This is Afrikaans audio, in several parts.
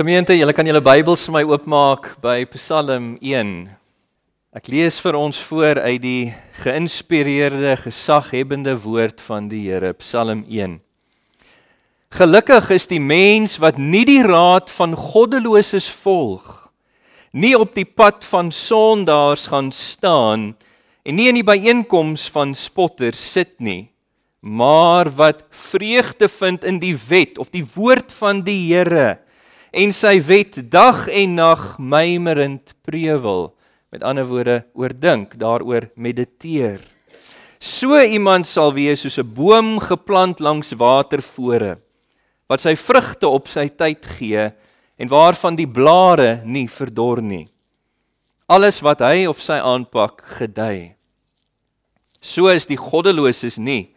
Gemeente, julle kan julle Bybels vir my oopmaak by Psalm 1. Ek lees vir ons voor uit die geïnspireerde, gesaghebende woord van die Here, Psalm 1. Gelukkig is die mens wat nie die raad van goddeloses volg, nie op die pad van sondaars gaan staan en nie in die byeenkoms van spotters sit nie, maar wat vreugde vind in die wet of die woord van die Here en sy wet dag en nag mymerend prewel. Met ander woorde, oordink, daaroor mediteer. So iemand sal wees soos 'n boom geplant langs watervore wat sy vrugte op sy tyd gee en waarvan die blare nie verdor nie. Alles wat hy of sy aanpak, gedei. So is die goddeloses nie.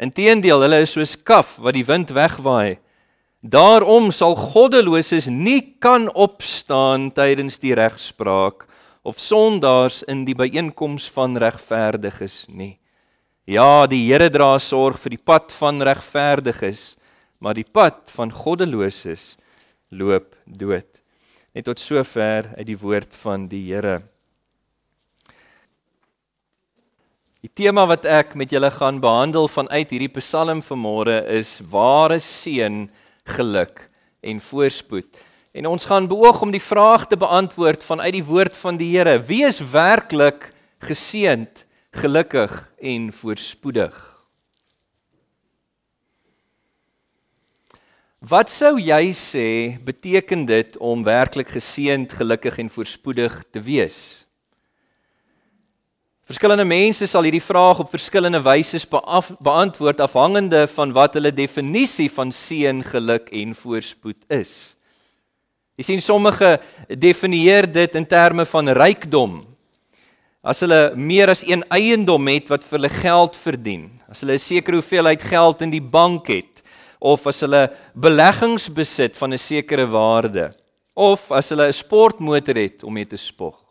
Inteendeel, hulle is soos kaf wat die wind wegwaai. Daarom sal goddeloses nie kan opstaan tydens die regspraak of sondaars in die byeenkoms van regverdiges nie. Ja, die Here dra sorg vir die pad van regverdiges, maar die pad van goddeloses loop dood. Net tot sover uit die woord van die Here. Die tema wat ek met julle gaan behandel vanuit hierdie Psalm vanmôre is ware seën geluk en voorspoed. En ons gaan beoog om die vraag te beantwoord vanuit die woord van die Here: Wie is werklik geseënd, gelukkig en voorspoedig? Wat sou jy sê beteken dit om werklik geseënd, gelukkig en voorspoedig te wees? Verskillende mense sal hierdie vraag op verskillende wyse beantwoord afhangende van wat hulle definisie van seën, geluk en voorspoed is. Jy sien sommige definieer dit in terme van rykdom. As hulle meer as een eiendom het wat vir hulle geld verdien, as hulle 'n sekere hoeveelheid geld in die bank het of as hulle beleggings besit van 'n sekere waarde of as hulle 'n sportmotor het om mee te spog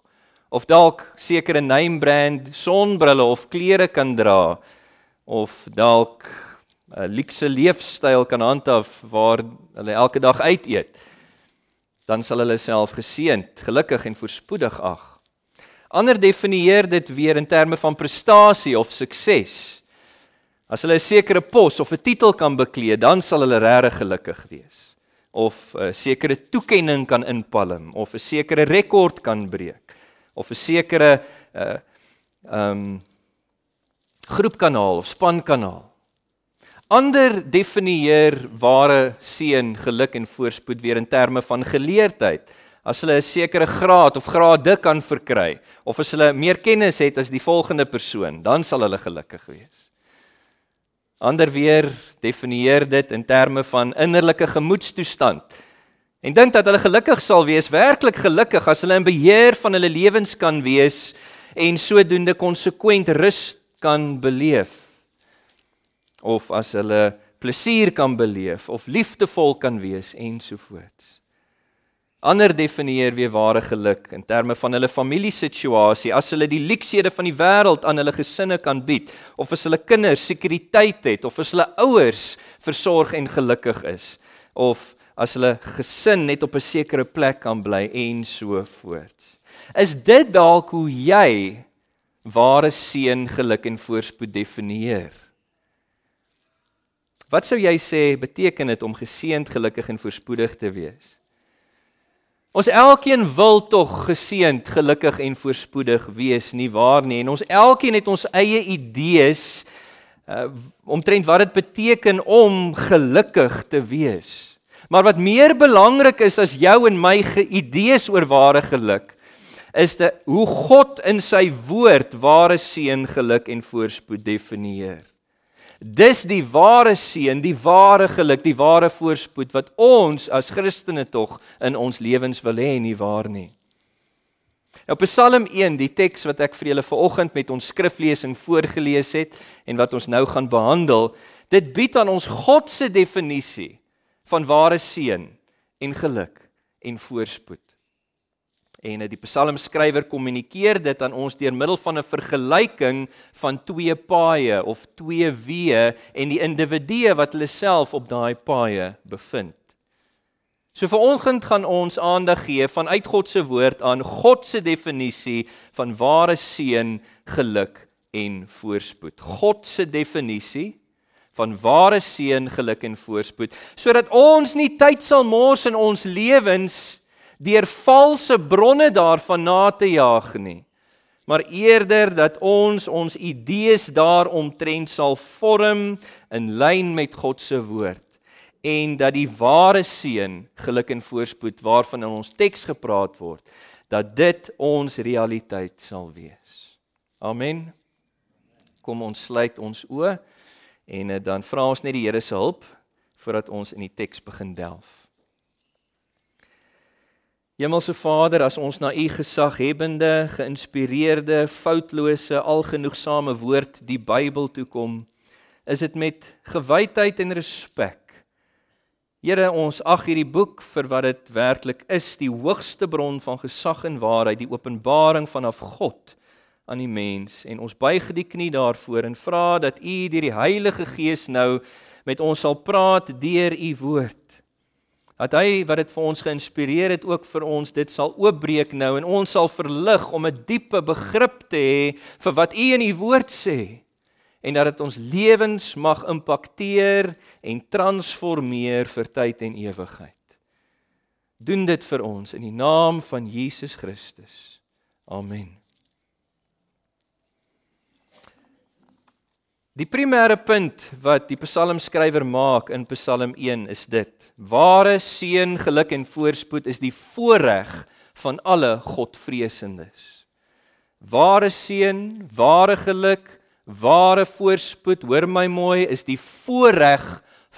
of dalk sekere name brand sonbrille of klere kan dra of dalk 'n luukse leefstyl kan handhaaf waar hulle elke dag uit eet dan sal hulle self geseënd, gelukkig en voorspoedig ag. Ander definieer dit weer in terme van prestasie of sukses. As hulle 'n sekere pos of 'n titel kan beklee, dan sal hulle regtig gelukkig wees of 'n sekere toekenning kan inpalm of 'n sekere rekord kan breek of 'n sekere uh um, groepkanaal of spankanaal. Ander definieer ware seën, geluk en voorspoed weer in terme van geleerdheid. As hulle 'n sekere graad of grade kan verkry of as hulle meer kennis het as die volgende persoon, dan sal hulle gelukkig wees. Ander weer definieer dit in terme van innerlike gemoedstoestand en dink dat hulle gelukkig sal wees, werklik gelukkig as hulle in beheer van hulle lewens kan wees en sodoende konsekwent rus kan beleef of as hulle plesier kan beleef of liefdevol kan wees ensovoorts. Ander definieer weer ware geluk in terme van hulle familiesituasie, as hulle die leksede van die wêreld aan hulle gesinne kan bied of as hulle kinders sekuriteit het of as hulle ouers versorg en gelukkig is of as hulle gesin net op 'n sekere plek kan bly en so voort. Is dit dalk hoe jy ware seën, geluk en voorspoed definieer? Wat sou jy sê beteken dit om geseënd, gelukkig en voorspoedig te wees? Ons elkeen wil tog geseënd, gelukkig en voorspoedig wees, nie waar nie? En ons elkeen het ons eie idees uh, omtrent wat dit beteken om gelukkig te wees. Maar wat meer belangrik is as jou en my idees oor ware geluk, is dit hoe God in sy woord ware seën, geluk en voorspoed definieer. Dis die ware seën, die ware geluk, die ware voorspoed wat ons as Christene tog in ons lewens wil hê nie waar nie. Nou Psalm 1, die teks wat ek vir julle vanoggend met ons skriflesing voorgeles het en wat ons nou gaan behandel, dit bied aan ons God se definisie van ware seën en geluk en voorspoed. En die psalmskrywer kommunikeer dit aan ons deur middel van 'n vergelyking van twee paaie of twee weë en die individue wat hulle self op daai paaie bevind. So vanoggend gaan ons aandag gee vanuit God se woord aan God se definisie van ware seën, geluk en voorspoed. God se definisie van ware seën, geluk en voorspoed, sodat ons nie tyd sal mors in ons lewens deur valse bronne daarvan na te jaag nie, maar eerder dat ons ons idees daaromtrent sal vorm in lyn met God se woord en dat die ware seën, geluk en voorspoed waarvan in ons teks gepraat word, dat dit ons realiteit sal wees. Amen. Kom ons sluit ons oë en eh, dan vra ons net die Here se hulp voordat ons in die teks begin delf. Hemelse Vader, as ons na u gesaghebende, geïnspireerde, foutlose, algenoegsame woord, die Bybel toe kom, is dit met gewydheid en respek. Here, ons ag hierdie boek vir wat dit werklik is, die hoogste bron van gesag en waarheid, die openbaring vanaf God aan die mens en ons buig die knie daarvoor en vra dat U deur die Heilige Gees nou met ons sal praat deur U woord. Dat hy wat dit vir ons geïnspireer het ook vir ons dit sal oopbreek nou en ons sal verlig om 'n diepe begrip te hê vir wat U in U woord sê en dat dit ons lewens mag impakteer en transformeer vir tyd en ewigheid. Doen dit vir ons in die naam van Jesus Christus. Amen. Die primêre punt wat die psalmskrywer maak in Psalm 1 is dit: Ware seën, geluk en voorspoed is die voorreg van alle Godvreesendes. Ware seën, ware geluk, ware voorspoed, hoor my mooi, is die voorreg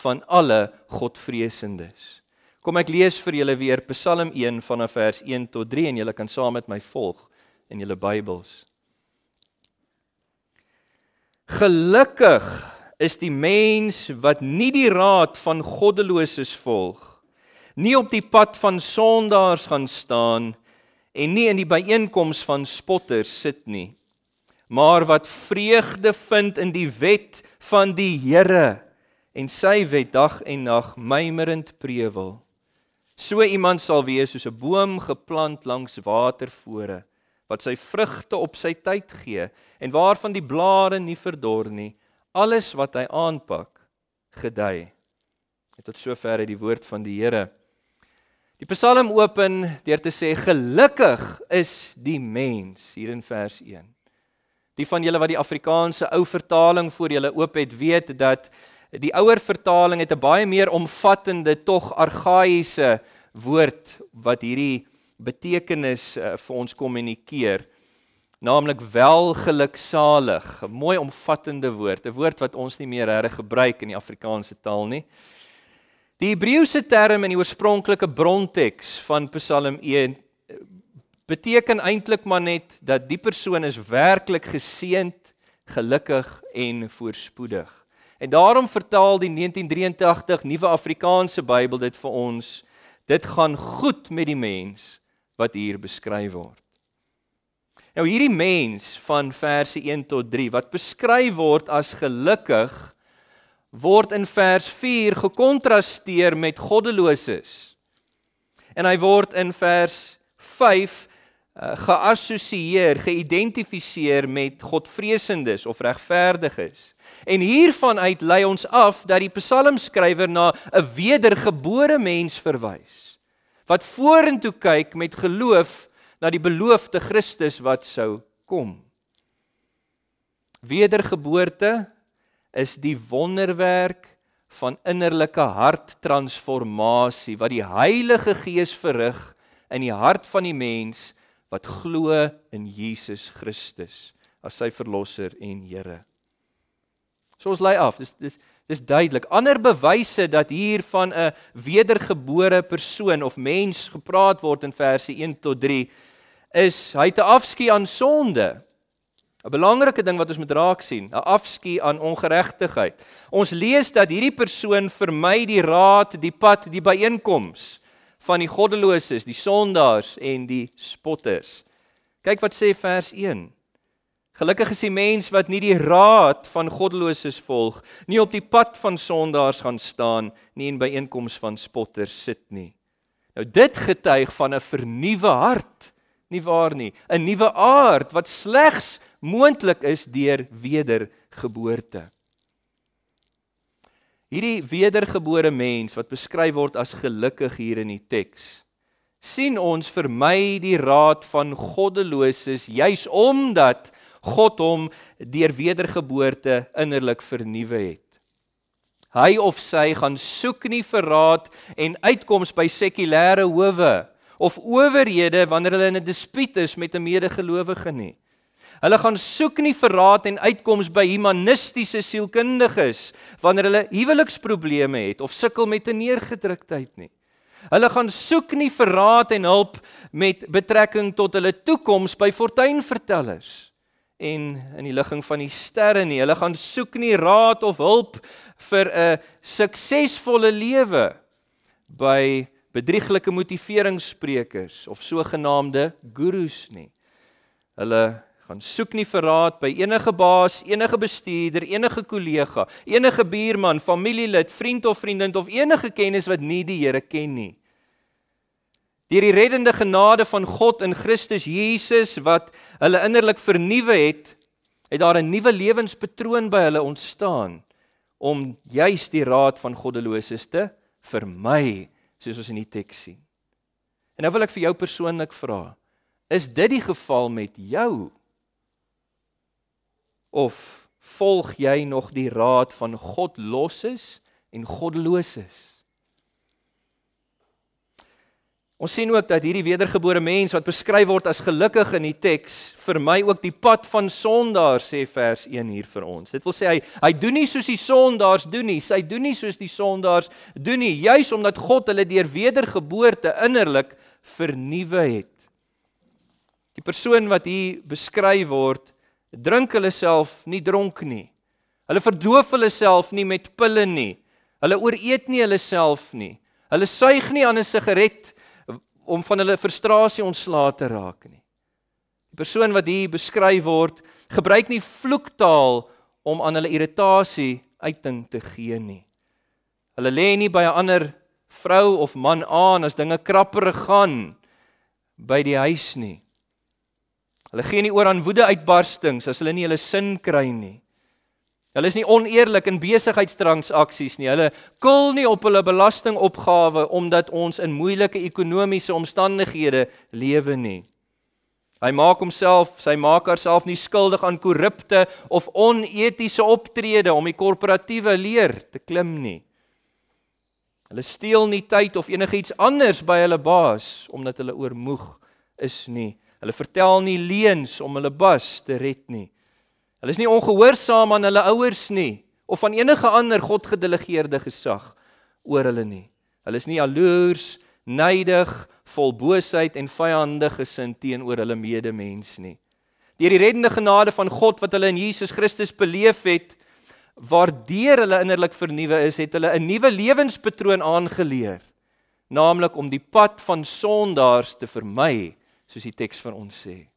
van alle Godvreesendes. Kom ek lees vir julle weer Psalm 1 vanaf vers 1 tot 3 en julle kan saam met my volg in julle Bybels. Gelukkig is die mens wat nie die raad van goddeloses volg, nie op die pad van sondaars gaan staan en nie in die byeenkoms van spotters sit nie, maar wat vreugde vind in die wet van die Here en sy wet dag en nag mymerend prewel. So iemand sal wees soos 'n boom geplant langs watervore wat sy vrugte op sy tyd gee en waarvan die blare nie verdor nie. Alles wat hy aanpak, gedei. En tot sover het die woord van die Here. Die Psalm open deur te sê gelukkig is die mens hier in vers 1. Die van julle wat die Afrikaanse ou vertaling voor julle oop het, weet dat die ouer vertaling het 'n baie meer omvattende tog argaïese woord wat hierdie betekenis uh, vir ons kommunikeer naamlik welgeluksalig 'n mooi omvattende woord 'n woord wat ons nie meer reg gebruik in die Afrikaanse taal nie. Die Hebreëse term in die oorspronklike bronteks van Psalm 1 beteken eintlik maar net dat die persoon is werklik geseënd gelukkig en voorspoedig. En daarom vertaal die 1983 nuwe Afrikaanse Bybel dit vir ons dit gaan goed met die mens wat hier beskryf word. Nou hierdie mens van verse 1 tot 3 wat beskryf word as gelukkig word in vers 4 gekontrasteer met goddeloses. En hy word in vers 5 uh, geassosieer, geïdentifiseer met godvreesendes of regverdiges. En hiervan uit lei ons af dat die psalmskrywer na 'n wedergebore mens verwys wat vorentoe kyk met geloof na die beloofde Christus wat sou kom. Wedergeboorte is die wonderwerk van innerlike harttransformasie wat die Heilige Gees verrig in die hart van die mens wat glo in Jesus Christus as sy verlosser en Here. So ons lei af. Dis dis dis duidelik. Ander bewyse dat hier van 'n wedergebore persoon of mens gepraat word in verse 1 tot 3 is hy te afskie aan sonde. 'n Belangrike ding wat ons moet raak sien, 'n afskie aan ongeregtigheid. Ons lees dat hierdie persoon vermy die raad, die pad, die byeenkoms van die goddeloses, die sondaars en die spotters. Kyk wat sê vers 1. Gelukkig is die mens wat nie die raad van goddeloses volg, nie op die pad van sondaars gaan staan, nie in byeenkomste van spotters sit nie. Nou dit getuig van 'n vernuwe hart, nie waar nie? 'n Nuwe aard wat slegs moontlik is deur wedergeboorte. Hierdie wedergebore mens wat beskryf word as gelukkig hier in die teks, sien ons vermy die raad van goddeloses juis omdat God hom deur wedergeboorte innerlik vernuwe het. Hy of sy gaan soek nie vir raad en uitkoms by sekulêre howe of owerhede wanneer hulle in 'n dispuut is met 'n medegelowige nie. Hulle gaan soek nie vir raad en uitkoms by humanistiese sielkundiges wanneer hulle huweliksprobleme het of sukkel met 'n neergedruktheid nie. Hulle gaan soek nie vir raad en hulp met betrekking tot hulle toekoms by fortuinvertellers en in die ligging van die sterre nie. Hulle gaan soek nie raad of hulp vir 'n suksesvolle lewe by bedrieglike motiveringssprekers of sogenaamde gurus nie. Hulle gaan soek nie vir raad by enige baas, enige bestuurder, enige kollega, enige buurman, familielid, vriend of vriendin of enige kennis wat nie die Here ken nie. Deur die reddende genade van God in Christus Jesus wat hulle innerlik vernuwe het, het daar 'n nuwe lewenspatroon by hulle ontstaan om juis die raad van goddeloses te vermy, soos ons in die teks sien. En nou wil ek vir jou persoonlik vra, is dit die geval met jou? Of volg jy nog die raad van godloses en goddeloses? Ons sien ook dat hierdie wedergebore mens wat beskryf word as gelukkig in die teks, vir my ook die pad van sondaar sê vers 1 hier vir ons. Dit wil sê hy hy doen nie soos die sondaars doen nie, hy doen nie soos die sondaars doen nie, juis omdat God hulle deur wedergeboorte innerlik vernuwe het. Die persoon wat hier beskryf word, drink hulle self nie dronk nie. Hulle verdoof hulle self nie met pille nie. Hulle ooreet nie hulle self nie. Hulle suig nie aan 'n sigaret nie om van hulle frustrasie ontslae te raak nie. Die persoon wat hier beskryf word, gebruik nie vloektaal om aan hulle irritasie uiting te gee nie. Hulle lê nie by 'n ander vrou of man aan as dinge krapperig gaan by die huis nie. Hulle gee nie oor aan woede-uitbarstings as hulle nie hulle sin kry nie. Hulle is nie oneerlik in besigheidstransaksies nie. Hulle kul nie op hulle belastingopgawe omdat ons in moeilike ekonomiese omstandighede lewe nie. Hy maak homself, sy maak haarself nie skuldig aan korrupte of onetiese optrede om die korporatiewe leer te klim nie. Hulle steel nie tyd of enigiets anders by hulle baas omdat hulle oormoeg is nie. Hulle vertel nie leuns om hulle bas te red nie. Hulle is nie ongehoorsaam aan hulle ouers nie of aan enige ander godgedelegeerde gesag oor hulle nie. Hulle is nie jaloers, nydig, vol boosheid en vyandig gesind teenoor hulle medemens nie. Deur die reddende genade van God wat hulle in Jesus Christus beleef het, waardeur hulle innerlik vernuwe is, het hulle 'n nuwe lewenspatroon aangeleer, naamlik om die pad van sondaars te vermy, soos die teks vir ons sê.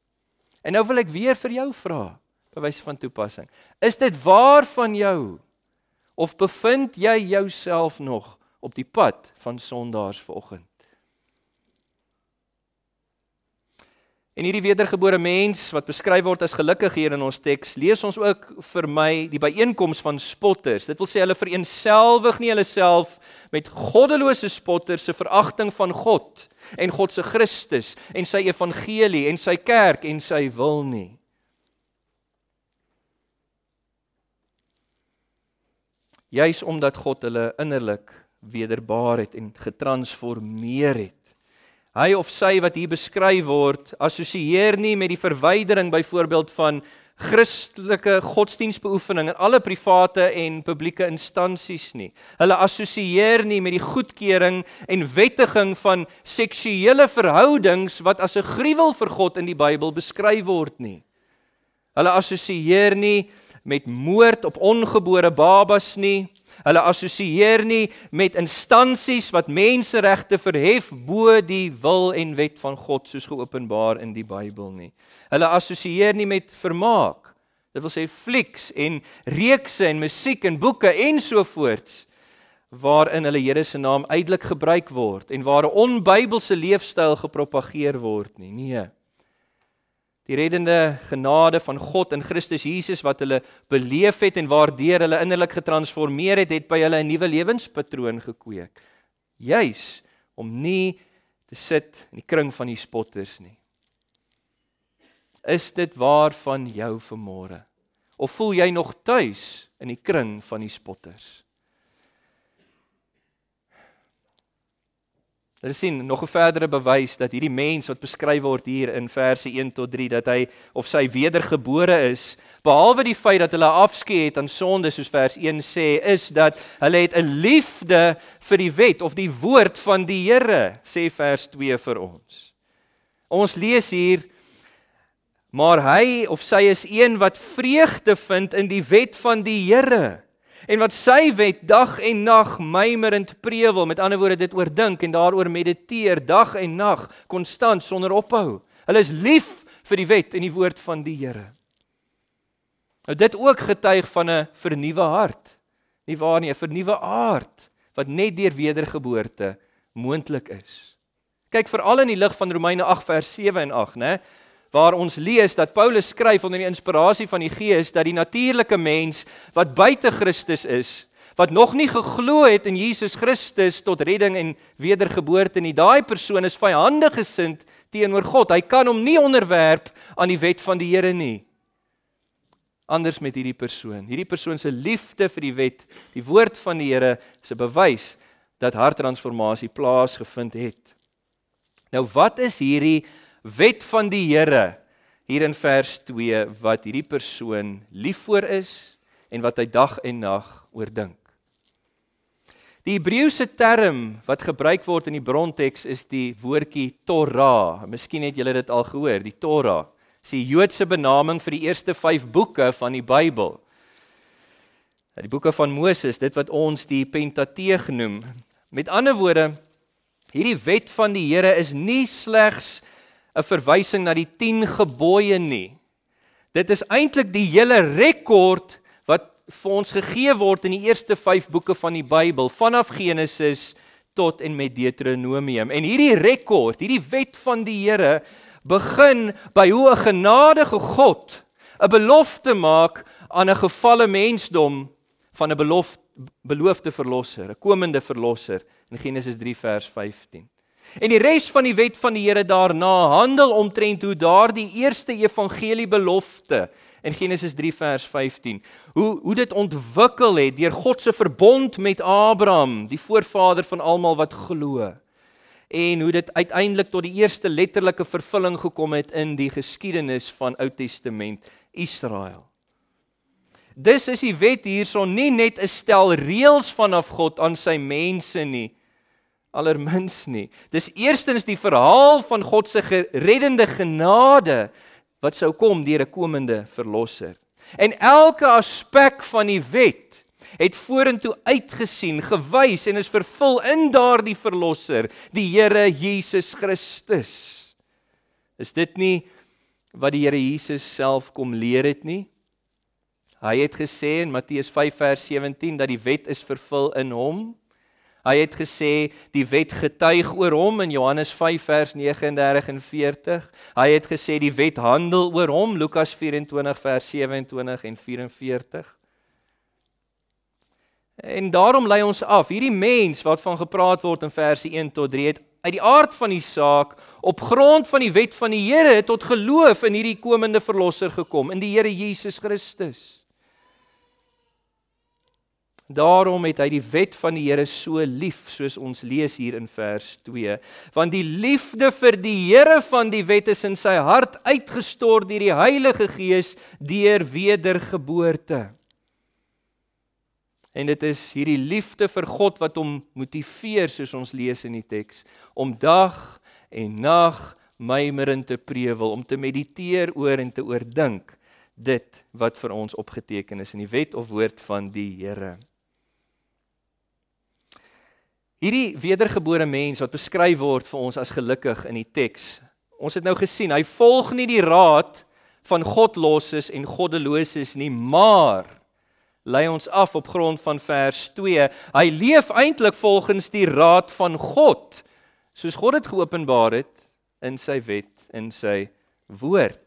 En nou wil ek weer vir jou vra, bewys van toepassing. Is dit waar van jou of bevind jy jouself nog op die pad van sondaars vanoggend? En hierdie wedergebore mens wat beskryf word as gelukkig hier in ons teks, lees ons ook vir my die byeenkoms van spotters. Dit wil sê hulle vereenselwig nie hulle self met goddelose spotters se veragting van God en God se Christus en sy evangelie en sy kerk en sy wil nie. Juis omdat God hulle innerlik wederbaar het en getransformeer het. Hy of sy wat hier beskryf word, assosieer nie met die verwydering byvoorbeeld van Christelike godsdienstbeoefening in alle private en publieke instansies nie. Hulle assosieer nie met die goedkeuring en wettiging van seksuele verhoudings wat as 'n gruwel vir God in die Bybel beskryf word nie. Hulle assosieer nie met moord op ongebore babas nie. Hulle assosieer nie met instansies wat menseregte verhef bo die wil en wet van God soos geopenbaar in die Bybel nie. Hulle assosieer nie met vermaak. Dit wil sê flieks en reekse en musiek en boeke en so voorts. waarin hulle Here se naam uitelik gebruik word en waar 'n onbybelse leefstyl gepropageer word nie. Nee. Die reddende genade van God in Christus Jesus wat hulle beleef het en waardeur hulle innerlik getransformeer het, het by hulle 'n nuwe lewenspatroon gekweek. Juis om nie te sit in die kring van die spotters nie. Is dit waar van jou vanmôre? Of voel jy nog tuis in die kring van die spotters? Hulle sien nog 'n verdere bewys dat hierdie mens wat beskryf word hier in verse 1 tot 3 dat hy of sy wedergebore is, behalwe die feit dat hulle afskeid het aan sonde soos vers 1 sê, is dat hulle het 'n liefde vir die wet of die woord van die Here, sê vers 2 vir ons. Ons lees hier maar hy of sy is een wat vreugde vind in die wet van die Here en wat sy wet dag en nag mymerend prewel, met ander woorde dit oordink en daaroor mediteer dag en nag konstant sonder ophou. Hulle is lief vir die wet en die woord van die Here. Nou dit ook getuig van 'n vernuwe hart. Nie waar nie, 'n vernuwe aard wat net deur wedergeboorte moontlik is. Kyk veral in die lig van Romeine 8 vers 7 en 8, né? Waar ons lees dat Paulus skryf onder die inspirasie van die Gees dat die natuurlike mens wat buite Christus is, wat nog nie geglo het in Jesus Christus tot redding en wedergeboorte nie, daai persoon is vyandig gesind teenoor God. Hy kan hom nie onderwerp aan die wet van die Here nie. Anders met hierdie persoon. Hierdie persoon se liefde vir die wet, die woord van die Here, is 'n bewys dat harttransformasie plaasgevind het. Nou wat is hierdie wet van die Here hier in vers 2 wat hierdie persoon lief voor is en wat hy dag en nag oordink. Die Hebreëse term wat gebruik word in die bronteks is die woordjie Torah. Miskien het julle dit al gehoor, die Torah. Dis die Joodse benaming vir die eerste 5 boeke van die Bybel. Die boeke van Moses, dit wat ons die Pentateeg noem. Met ander woorde, hierdie wet van die Here is nie slegs 'n verwysing na die 10 gebooie nie. Dit is eintlik die hele rekord wat vir ons gegee word in die eerste 5 boeke van die Bybel, vanaf Genesis tot en met Deuteronomium. En hierdie rekord, hierdie wet van die Here begin by hoe 'n genadige God 'n belofte maak aan 'n gefalle mensdom van 'n belofte beloofde verlosser, 'n komende verlosser in Genesis 3 vers 15. En die res van die wet van die Here daarna handel omtrent hoe daardie eerste evangelie belofte in Genesis 3 vers 15 hoe hoe dit ontwikkel het deur God se verbond met Abraham, die voorvader van almal wat glo. En hoe dit uiteindelik tot die eerste letterlike vervulling gekom het in die geskiedenis van Ou Testament Israel. Dis is die wet hierson nie net 'n stel reëls vanaf God aan sy mense nie, allermins nie. Dis eerstens die verhaal van God se reddende genade wat sou kom deur 'n komende verlosser. En elke aspek van die wet het vorentoe uitgesien, gewys en is vervul in daardie verlosser, die Here Jesus Christus. Is dit nie wat die Here Jesus self kom leer het nie? Hy het gesê in Matteus 5 vers 17 dat die wet is vervul in hom. Hy het gesê die wet getuig oor hom in Johannes 5 vers 39 en 40. Hy het gesê die wet handel oor hom Lukas 24 vers 27 en 44. En daarom lei ons af, hierdie mens wat van gepraat word in verse 1 tot 3 het uit die aard van die saak op grond van die wet van die Here tot geloof in hierdie komende verlosser gekom, in die Here Jesus Christus. Daarom het hy die wet van die Here so lief soos ons lees hier in vers 2 want die liefde vir die Here van die wet is in sy hart uitgestort deur die Heilige Gees deur wedergeboorte. En dit is hierdie liefde vir God wat hom motiveer soos ons lees in die teks om dag en nag mymerend te prewel om te mediteer oor en te oordink dit wat vir ons opgeteken is in die wet of woord van die Here. Hierdie wedergebore mens wat beskryf word vir ons as gelukkig in die teks. Ons het nou gesien, hy volg nie die raad van godloses en goddeloses nie, maar lei ons af op grond van vers 2. Hy leef eintlik volgens die raad van God, soos God dit geopenbaar het in sy wet, in sy woord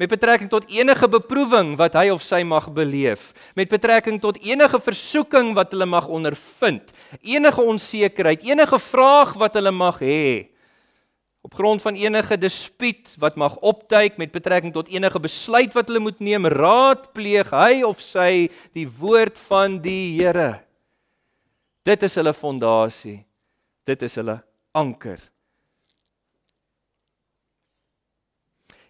met betrekking tot enige beproewing wat hy of sy mag beleef, met betrekking tot enige versoeking wat hulle mag ondervind, enige onsekerheid, enige vraag wat hulle mag hê, op grond van enige dispuut wat mag opduik met betrekking tot enige besluit wat hulle moet neem, raadpleeg hy of sy die woord van die Here. Dit is hulle fondasie. Dit is hulle anker.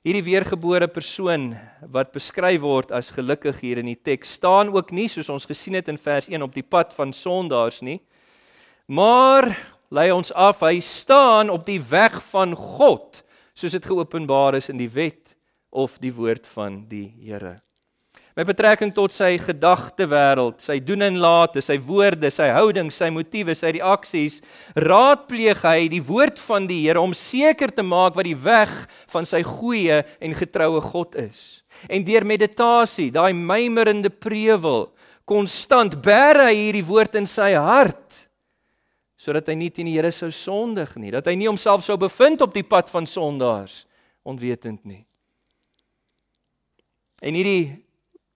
Hierdie weergebore persoon wat beskryf word as gelukkig hier in die teks staan ook nie soos ons gesien het in vers 1 op die pad van sondaars nie. Maar lei ons af, hy staan op die weg van God soos dit geopenbaar is in die wet of die woord van die Here met betrekking tot sy gedagte wêreld, sy doen en late, sy woorde, sy houding, sy motiewe, sy reaksies, raadpleeg hy die woord van die Here om seker te maak wat die weg van sy goeie en getroue God is. En deur meditasie, daai mymerende prewel, konstant bære hy hierdie woord in sy hart sodat hy nie teen die Here sou sondig nie, dat hy nie homself sou bevind op die pad van sondaars onwetend nie. En hierdie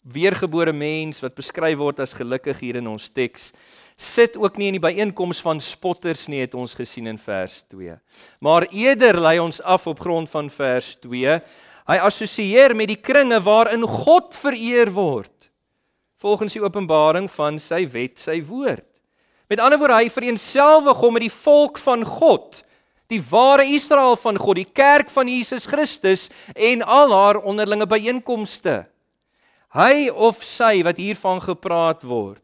weergebore mens wat beskryf word as gelukkig hier in ons teks sit ook nie in die byeenkoms van spotters nie het ons gesien in vers 2 maar eerder lei ons af op grond van vers 2 hy assosieer met die kringe waarin God vereer word volgens die openbaring van sy wet sy woord. Met ander woorde hy vereenselwig hom met die volk van God die ware Israel van God die kerk van Jesus Christus en al haar onderlinge byeenkomste Hy of sy wat hiervan gepraat word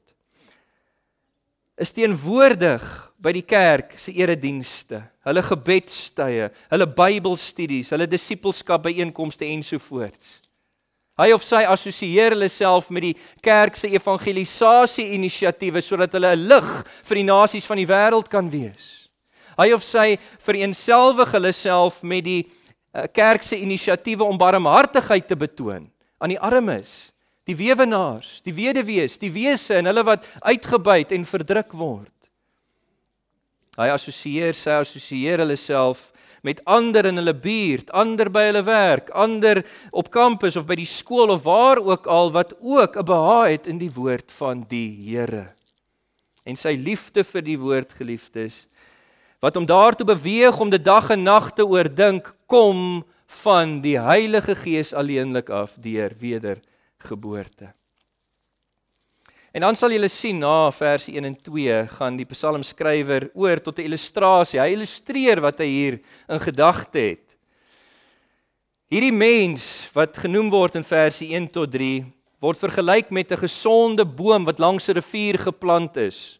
is teenwoordig by die kerk se eredienste, hulle gebedstye, hulle Bybelstudies, hulle disippelskap byeenkomste ensovoorts. Hy of sy assosieer hulle self met die kerk se evangelisasie inisiatiewe sodat hulle 'n lig vir die nasies van die wêreld kan wees. Hy of sy vereenselwig hulle self met die eh, kerk se inisiatiewe om barmhartigheid te betoon aan die armes die weewenaars, die weduwees, die wese en hulle wat uitgebuit en verdruk word. Hy assosieer sy assosieer hulle self met ander in hulle buurt, ander by hulle werk, ander op kampus of by die skool of waar ook al wat ook 'n behaag het in die woord van die Here. En sy liefde vir die woord geliefdes wat hom daartoe beweeg om dit dag en nag te oordink, kom van die Heilige Gees alleenlik af deur weder geboorte. En dan sal julle sien na verse 1 en 2 gaan die psalmskrywer oor tot 'n illustrasie. Hy illustreer wat hy hier in gedagte het. Hierdie mens wat genoem word in verse 1 tot 3 word vergelyk met 'n gesonde boom wat langs 'n rivier geplant is.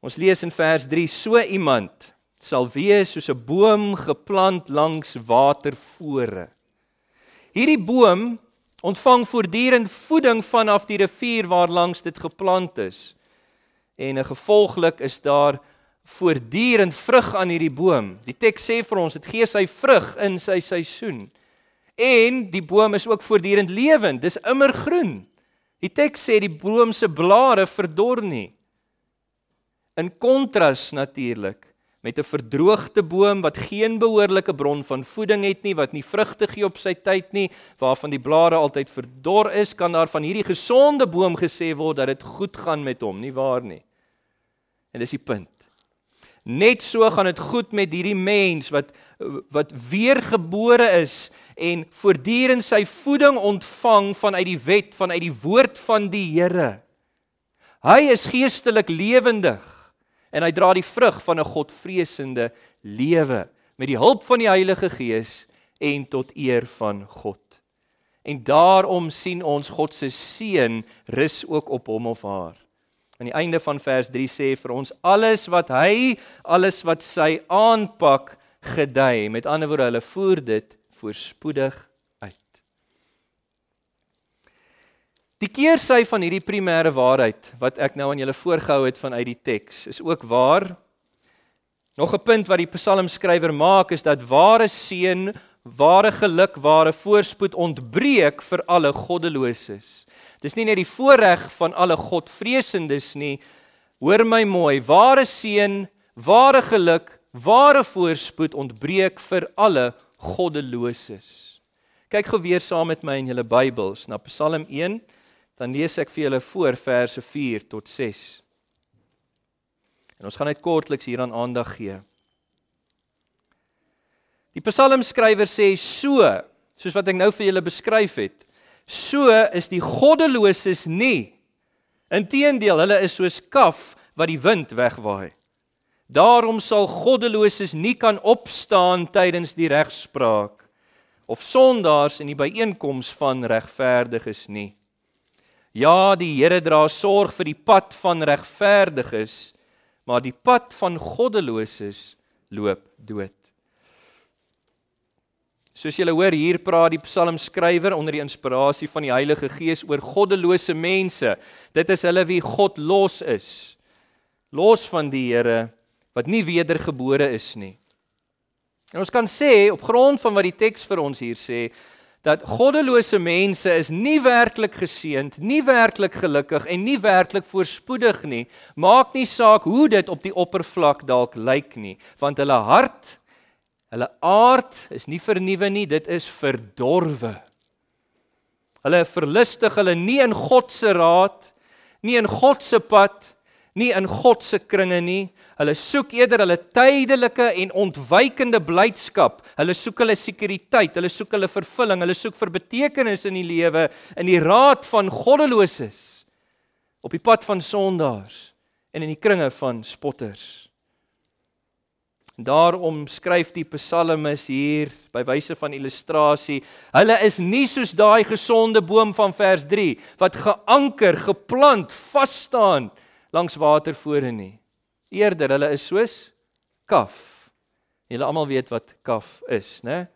Ons lees in vers 3: So iemand sal wees soos 'n boom geplant langs watervore. Hierdie boom ontvang voortdurend voeding vanaf die rivier waar langs dit geplant is. En gevolglik is daar voortdurend vrug aan hierdie boom. Die teks sê vir ons dit gee sy vrug in sy seisoen. En die boom is ook voortdurend lewend. Dis immer groen. Die teks sê die boom se blare verdor nie. In kontras natuurlik met 'n verdroogde boom wat geen behoorlike bron van voeding het nie, wat nie vrugte gee op sy tyd nie, waarvan die blare altyd verdor is, kan daar van hierdie gesonde boom gesê word dat dit goed gaan met hom, nie waar nie? En dis die punt. Net so gaan dit goed met hierdie mens wat wat weergebore is en voortdurend sy voeding ontvang vanuit die wet, vanuit die woord van die Here. Hy is geestelik lewendig en hy dra die vrug van 'n Godvreesende lewe met die hulp van die Heilige Gees en tot eer van God. En daarom sien ons God se seën rus ook op hom of haar. Aan die einde van vers 3 sê vir ons alles wat hy, alles wat sy aanpak gedei. Met ander woorde, hulle voer dit voorspoedig Die keersy van hierdie primêre waarheid wat ek nou aan julle voorgehou het vanuit die teks is ook waar. Nog 'n punt wat die psalmskrywer maak is dat ware seën, ware geluk, ware voorspoed ontbreek vir alle goddeloses. Dis nie net die voorreg van alle Godvreesendes nie. Hoor my mooi, ware seën, ware geluk, ware voorspoed ontbreek vir alle goddeloses. Kyk gou weer saam met my in julle Bybels na Psalm 1, dan lees ek vir julle voor verse 4 tot 6. En ons gaan net kortliks hieraan aandag gee. Die psalmskrywer sê so, soos wat ek nou vir julle beskryf het. So is die goddeloses nie. Inteendeel, hulle is soos kaf wat die wind wegwaai. Daarom sal goddeloses nie kan opstaan tydens die regspraak of sondaars in die byeenkoms van regverdiges nie. Ja, die Here dra sorg vir die pad van regverdiges, maar die pad van goddeloses loop dood. Soos julle hoor hier praat die psalmskrywer onder die inspirasie van die Heilige Gees oor goddelose mense. Dit is hulle wie God los is. Los van die Here wat nie wedergebore is nie. En ons kan sê op grond van wat die teks vir ons hier sê dat goddelose mense is nie werklik geseënd, nie werklik gelukkig en nie werklik voorspoedig nie. Maak nie saak hoe dit op die oppervlak dalk lyk nie, want hulle hart Hulle aard is nie vernuwe nie, dit is verdorwe. Hulle verlustig hulle nie in God se raad, nie in God se pad, nie in God se kringe nie. Hulle soek eerder hulle tydelike en ontwykende blydskap. Hulle soek hulle sekuriteit, hulle soek hulle vervulling, hulle soek vir betekenis in die lewe in die raad van goddeloses op die pad van sondaars en in die kringe van spotters. Daarom skryf die psalmis hier by wyse van illustrasie, hulle is nie soos daai gesonde boom van vers 3 wat geanker, geplant, vas staan langs watervore nie. Eerder hulle is soos kaf. Julle almal weet wat kaf is, né?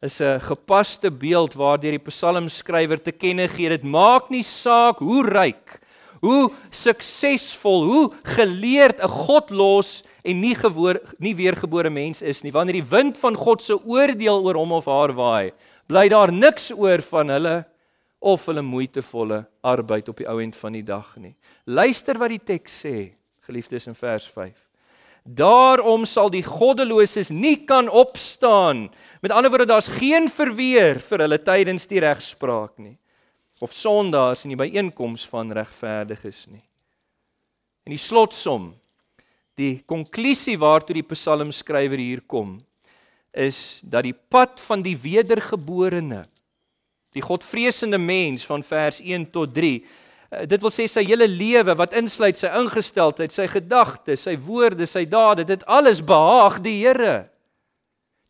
Is 'n gepaste beeld waardeur die psalmskrywer te kenne gee dit maak nie saak hoe ryk, hoe suksesvol, hoe geleerd 'n godlos en nie gewoor nie weergebore mens is nie. Wanneer die wind van God se oordeel oor hom of haar waai, bly daar niks oor van hulle of hulle moeitevolle arbeid op die ou end van die dag nie. Luister wat die teks sê, geliefdes in vers 5. Daarom sal die goddeloses nie kan opstaan. Met ander woorde, daar's geen verweer vir hulle tydens die regspraak nie of sondaars in die byeenkoms van regverdiges nie. En die slotsom die konklusie waartoe die psalmskrywer hier kom is dat die pad van die wedergeborene die godvreesende mens van vers 1 tot 3 eh, dit wil sê sy hele lewe wat insluit sy ingesteldheid sy gedagtes sy woorde sy dade dit alles behaag die Here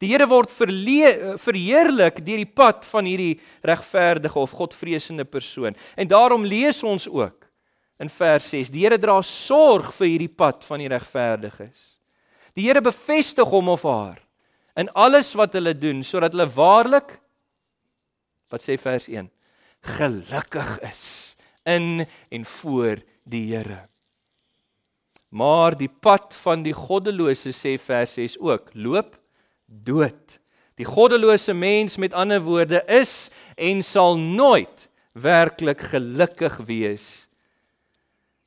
die Here word verheerlik deur die pad van hierdie regverdige of godvreesende persoon en daarom lees ons ook in vers 6. Die Here dra sorg vir hierdie pad van die regverdiges. Die Here bevestig hom of haar in alles wat hulle doen sodat hulle waarlik wat sê vers 1 gelukkig is in en voor die Here. Maar die pad van die goddelose sê vers 6 ook loop dood. Die goddelose mens met ander woorde is en sal nooit werklik gelukkig wees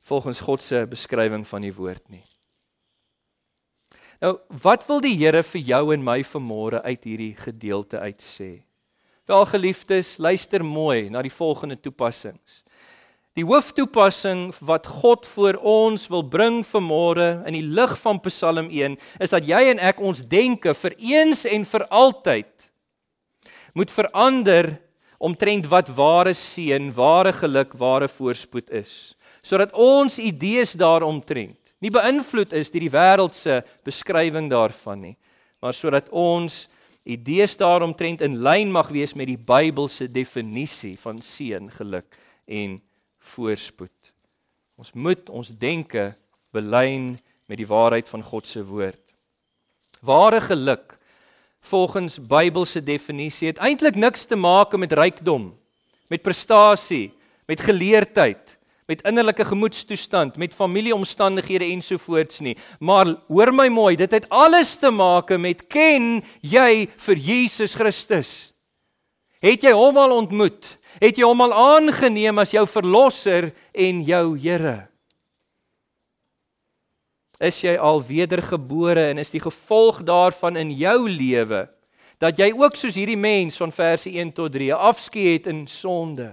volgens God se beskrywing van die woord nie. Nou, wat wil die Here vir jou en my vanmôre uit hierdie gedeelte uit sê? Wel geliefdes, luister mooi na die volgende toepassings. Die hooftoepassing wat God vir ons wil bring vanmôre in die lig van Psalm 1 is dat jy en ek ons denke vir eens en vir altyd moet verander omtrent wat ware seën, ware geluk, ware voorspoed is sodat ons idees daaromtrent nie beïnvloed is deur die wêreld se beskrywing daarvan nie, maar sodat ons idees daaromtrent in lyn mag wees met die Bybelse definisie van seën, geluk en voorspoed. Ons moet ons denke belyn met die waarheid van God se woord. Ware geluk volgens Bybelse definisie het eintlik niks te maak met rykdom, met prestasie, met geleerdheid, met innerlike gemoedstoestand, met familieomstandighede ensovoorts nie. Maar hoor my mooi, dit het alles te maak met ken jy vir Jesus Christus? Het jy hom al ontmoet? Het jy hom al aangeneem as jou verlosser en jou Here? Is jy al wedergebore en is die gevolg daarvan in jou lewe dat jy ook soos hierdie mens van verse 1 tot 3 afskeid het in sonde?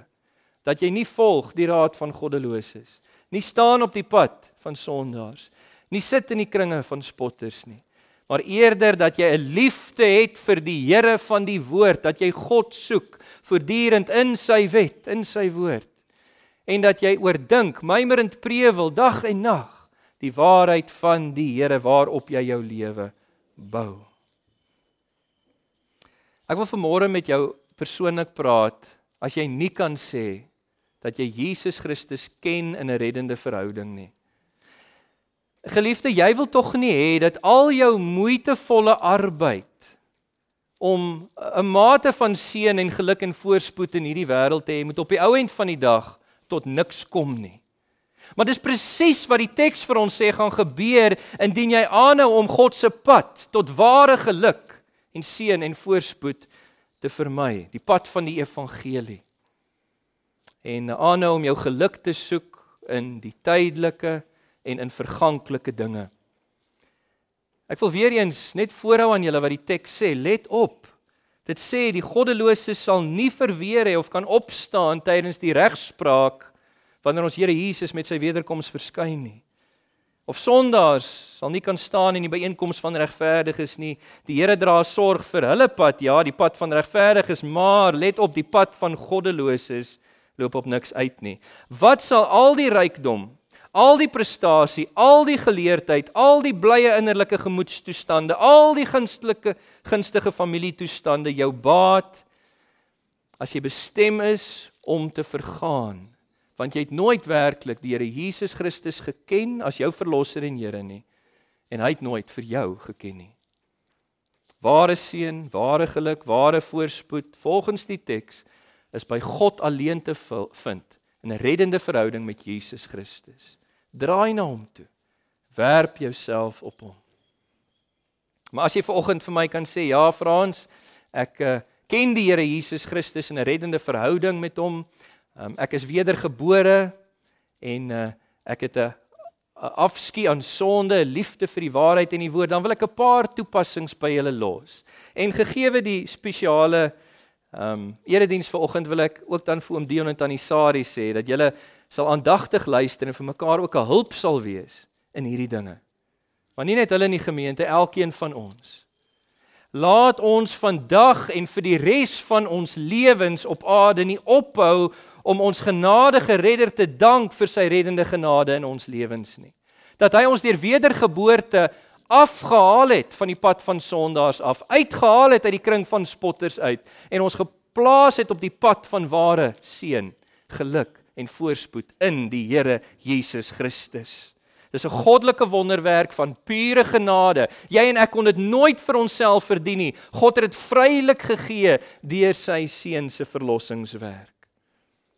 Dat jy nie volg die raad van goddeloses, nie staan op die pad van sondaars, nie sit in die kringe van spotters nie, maar eerder dat jy 'n liefde het vir die Here van die woord, dat jy God soek voortdurend in sy wet, in sy woord. En dat jy oordink, mymerend prewel dag en nag die waarheid van die Here waarop jy jou lewe bou. Ek wil vanmôre met jou persoonlik praat as jy nie kan sê dat jy Jesus Christus ken in 'n reddende verhouding nie. Geliefde, jy wil tog nie hê dat al jou moeitevolle arbeid om 'n mate van seën en geluk en voorspoed in hierdie wêreld te hê, moet op die ou end van die dag tot niks kom nie. Maar dis presies wat die teks vir ons sê gaan gebeur indien jy aanhou om God se pad tot ware geluk en seën en voorspoed te vermy, die pad van die evangelie. En aanhou om jou geluk te soek in die tydelike en in verganklike dinge. Ek wil weer eens net voorhou aan julle wat die teks sê, let op. Dit sê die goddelose sal nie verweer hê of kan opstaan tydens die regspraak wanneer ons Here Jesus met sy wederkoms verskyn nie. Of sondaars sal nie kan staan in die byeenkoms van regverdiges nie. Die Here dra sorg vir hulle pad, ja, die pad van regverdiges, maar let op, die pad van goddeloses loop op niks uit nie. Wat sal al die rykdom al die prestasie, al die geleerdheid, al die blye innerlike gemoedstoestande, al die gunstelike gunstige familietoestande jou baat as jy bestem is om te vergaan? Want jy het nooit werklik die Here Jesus Christus geken as jou verlosser en Here nie. En hy het nooit vir jou geken nie. Ware seën ware geluk ware voorspoed volgens die teks is by God alleen te vind in 'n reddende verhouding met Jesus Christus Draai na hom toe. Werp jouself op hom. Maar as jy vanoggend vir my kan sê, ja Frans, ek uh, ken die Here Jesus Christus in 'n reddende verhouding met hom. Um, ek is wedergebore en uh, ek het 'n afskie aan sonde, liefde vir die waarheid en die woord, dan wil ek 'n paar toepassings by julle los. En gegeewe die spesiale ehm um, erediens vanoggend wil ek ook dan vir oom Dion en tannie Sari sê dat julle sal aandagtig luister en vir mekaar ook 'n hulp sal wees in hierdie dinge. Maar nie net hulle in die gemeente, elkeen van ons. Laat ons vandag en vir die res van ons lewens op aarde nie ophou om ons genadige Redder te dank vir sy reddende genade in ons lewens nie. Dat hy ons deur wedergeboorte afgehaal het van die pad van sondaars af, uitgehaal het uit die kring van spotters uit en ons geplaas het op die pad van ware seën, geluk en voorspoed in die Here Jesus Christus. Dis 'n goddelike wonderwerk van pure genade. Jy en ek kon dit nooit vir onsself verdien nie. God het dit vrylik gegee deur sy seun se verlossingswerk.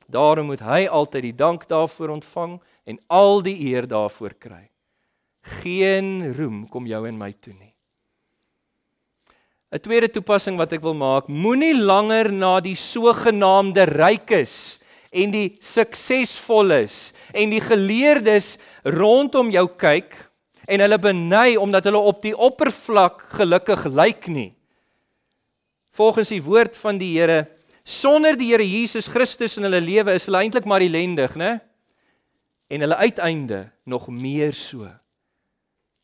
Daarom moet hy altyd die dank daarvoor ontvang en al die eer daarvoor kry. Geen roem kom jou en my toe nie. 'n Tweede toepassing wat ek wil maak, moenie langer na die sogenaamde rykes en die suksesvolles en die geleerdes rondom jou kyk en hulle beny omdat hulle op die oppervlak gelukkig lyk nie. Volgens die woord van die Here, sonder die Here Jesus Christus in hulle lewe is hulle eintlik maar ellendig, né? En hulle uiteinde nog meer so.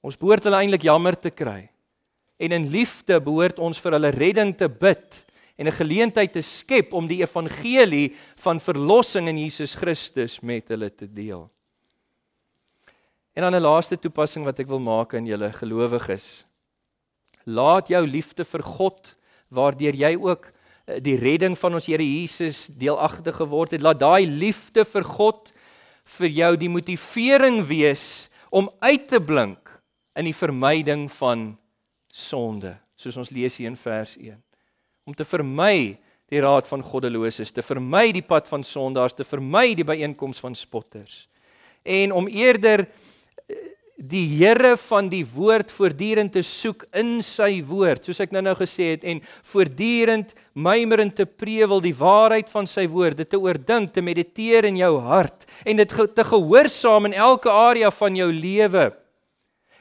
Ons behoort hulle eintlik jammer te kry. En in liefde behoort ons vir hulle redding te bid en 'n geleentheid te skep om die evangelie van verlossing in Jesus Christus met hulle te deel. En dan 'n laaste toepassing wat ek wil maak aan julle gelowiges. Laat jou liefde vir God waardeur jy ook eh, die redding van ons Here Jesus deelagtig geword het, laat daai liefde vir God vir jou die motivering wees om uit te blink in die vermyding van sonde, soos ons lees hier in vers 1 om te vermy die raad van goddeloses, te vermy die pad van sondaars, te vermy die byeenkoms van spotters en om eerder eh, die Here van die woord voortdurend te soek in sy woord, soos ek nou-nou gesê het en voortdurend mymerend te prewel die waarheid van sy woord, dit te oordink, te mediteer in jou hart en dit te gehoorsaam in elke area van jou lewe.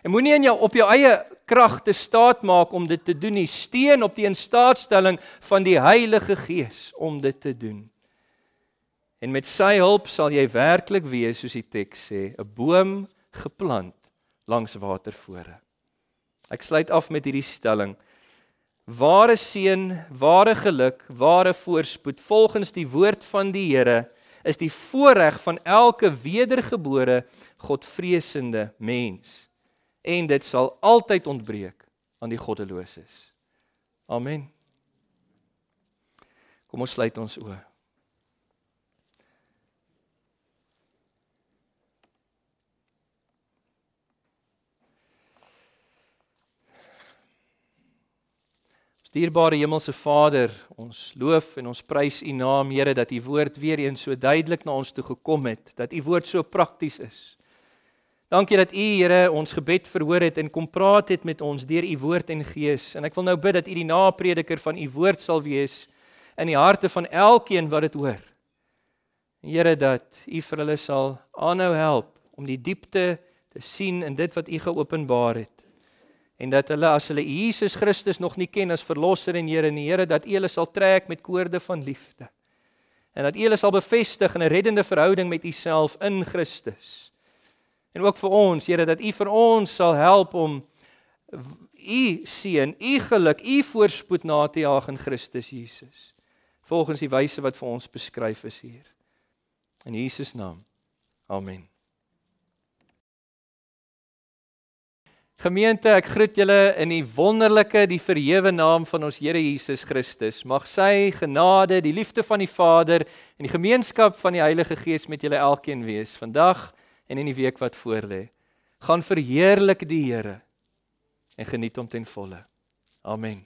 En moenie in jou op jou eie krag te staat maak om dit te doen nie, steun op die instaatstelling van die Heilige Gees om dit te doen. En met sy hulp sal jy werklik wees soos die teks sê, 'n boom geplant langs watervore. Ek sluit af met hierdie stelling. Ware seën, ware geluk, ware voorspoed volgens die woord van die Here is die voorreg van elke wedergebore Godvreesende mens. En dit sal altyd ontbreek aan die goddeloses. Amen. Kom ons sluit ons oë. Dierbare Hemelse Vader, ons loof en ons prys U naam, Here, dat U woord weer eens so duidelik na ons toe gekom het, dat U woord so prakties is. Dankie dat U, Here, ons gebed verhoor het en kom praat het met ons deur U woord en Gees. En ek wil nou bid dat U die naprediker van U woord sal wees in die harte van elkeen wat dit hoor. Here, dat U vir hulle sal aanhou help om die diepte te sien in dit wat U geopenbaar het en dat hulle as hulle Jesus Christus nog nie ken as verlosser en Here en Here dat U hulle sal trek met koorde van liefde. En dat U hulle sal bevestig in 'n reddende verhouding met U self in Christus. En ook vir ons, Here, dat U vir ons sal help om U seën, U geluk, U voorspoed na te jaag in Christus Jesus. Volgens die wyse wat vir ons beskryf is hier. In Jesus naam. Amen. Gemeente, ek groet julle in die wonderlike, die verhewe naam van ons Here Jesus Christus. Mag sy genade, die liefde van die Vader en die gemeenskap van die Heilige Gees met julle elkeen wees vandag en in die week wat voorlê. Gaan verheerlik die Here en geniet hom ten volle. Amen.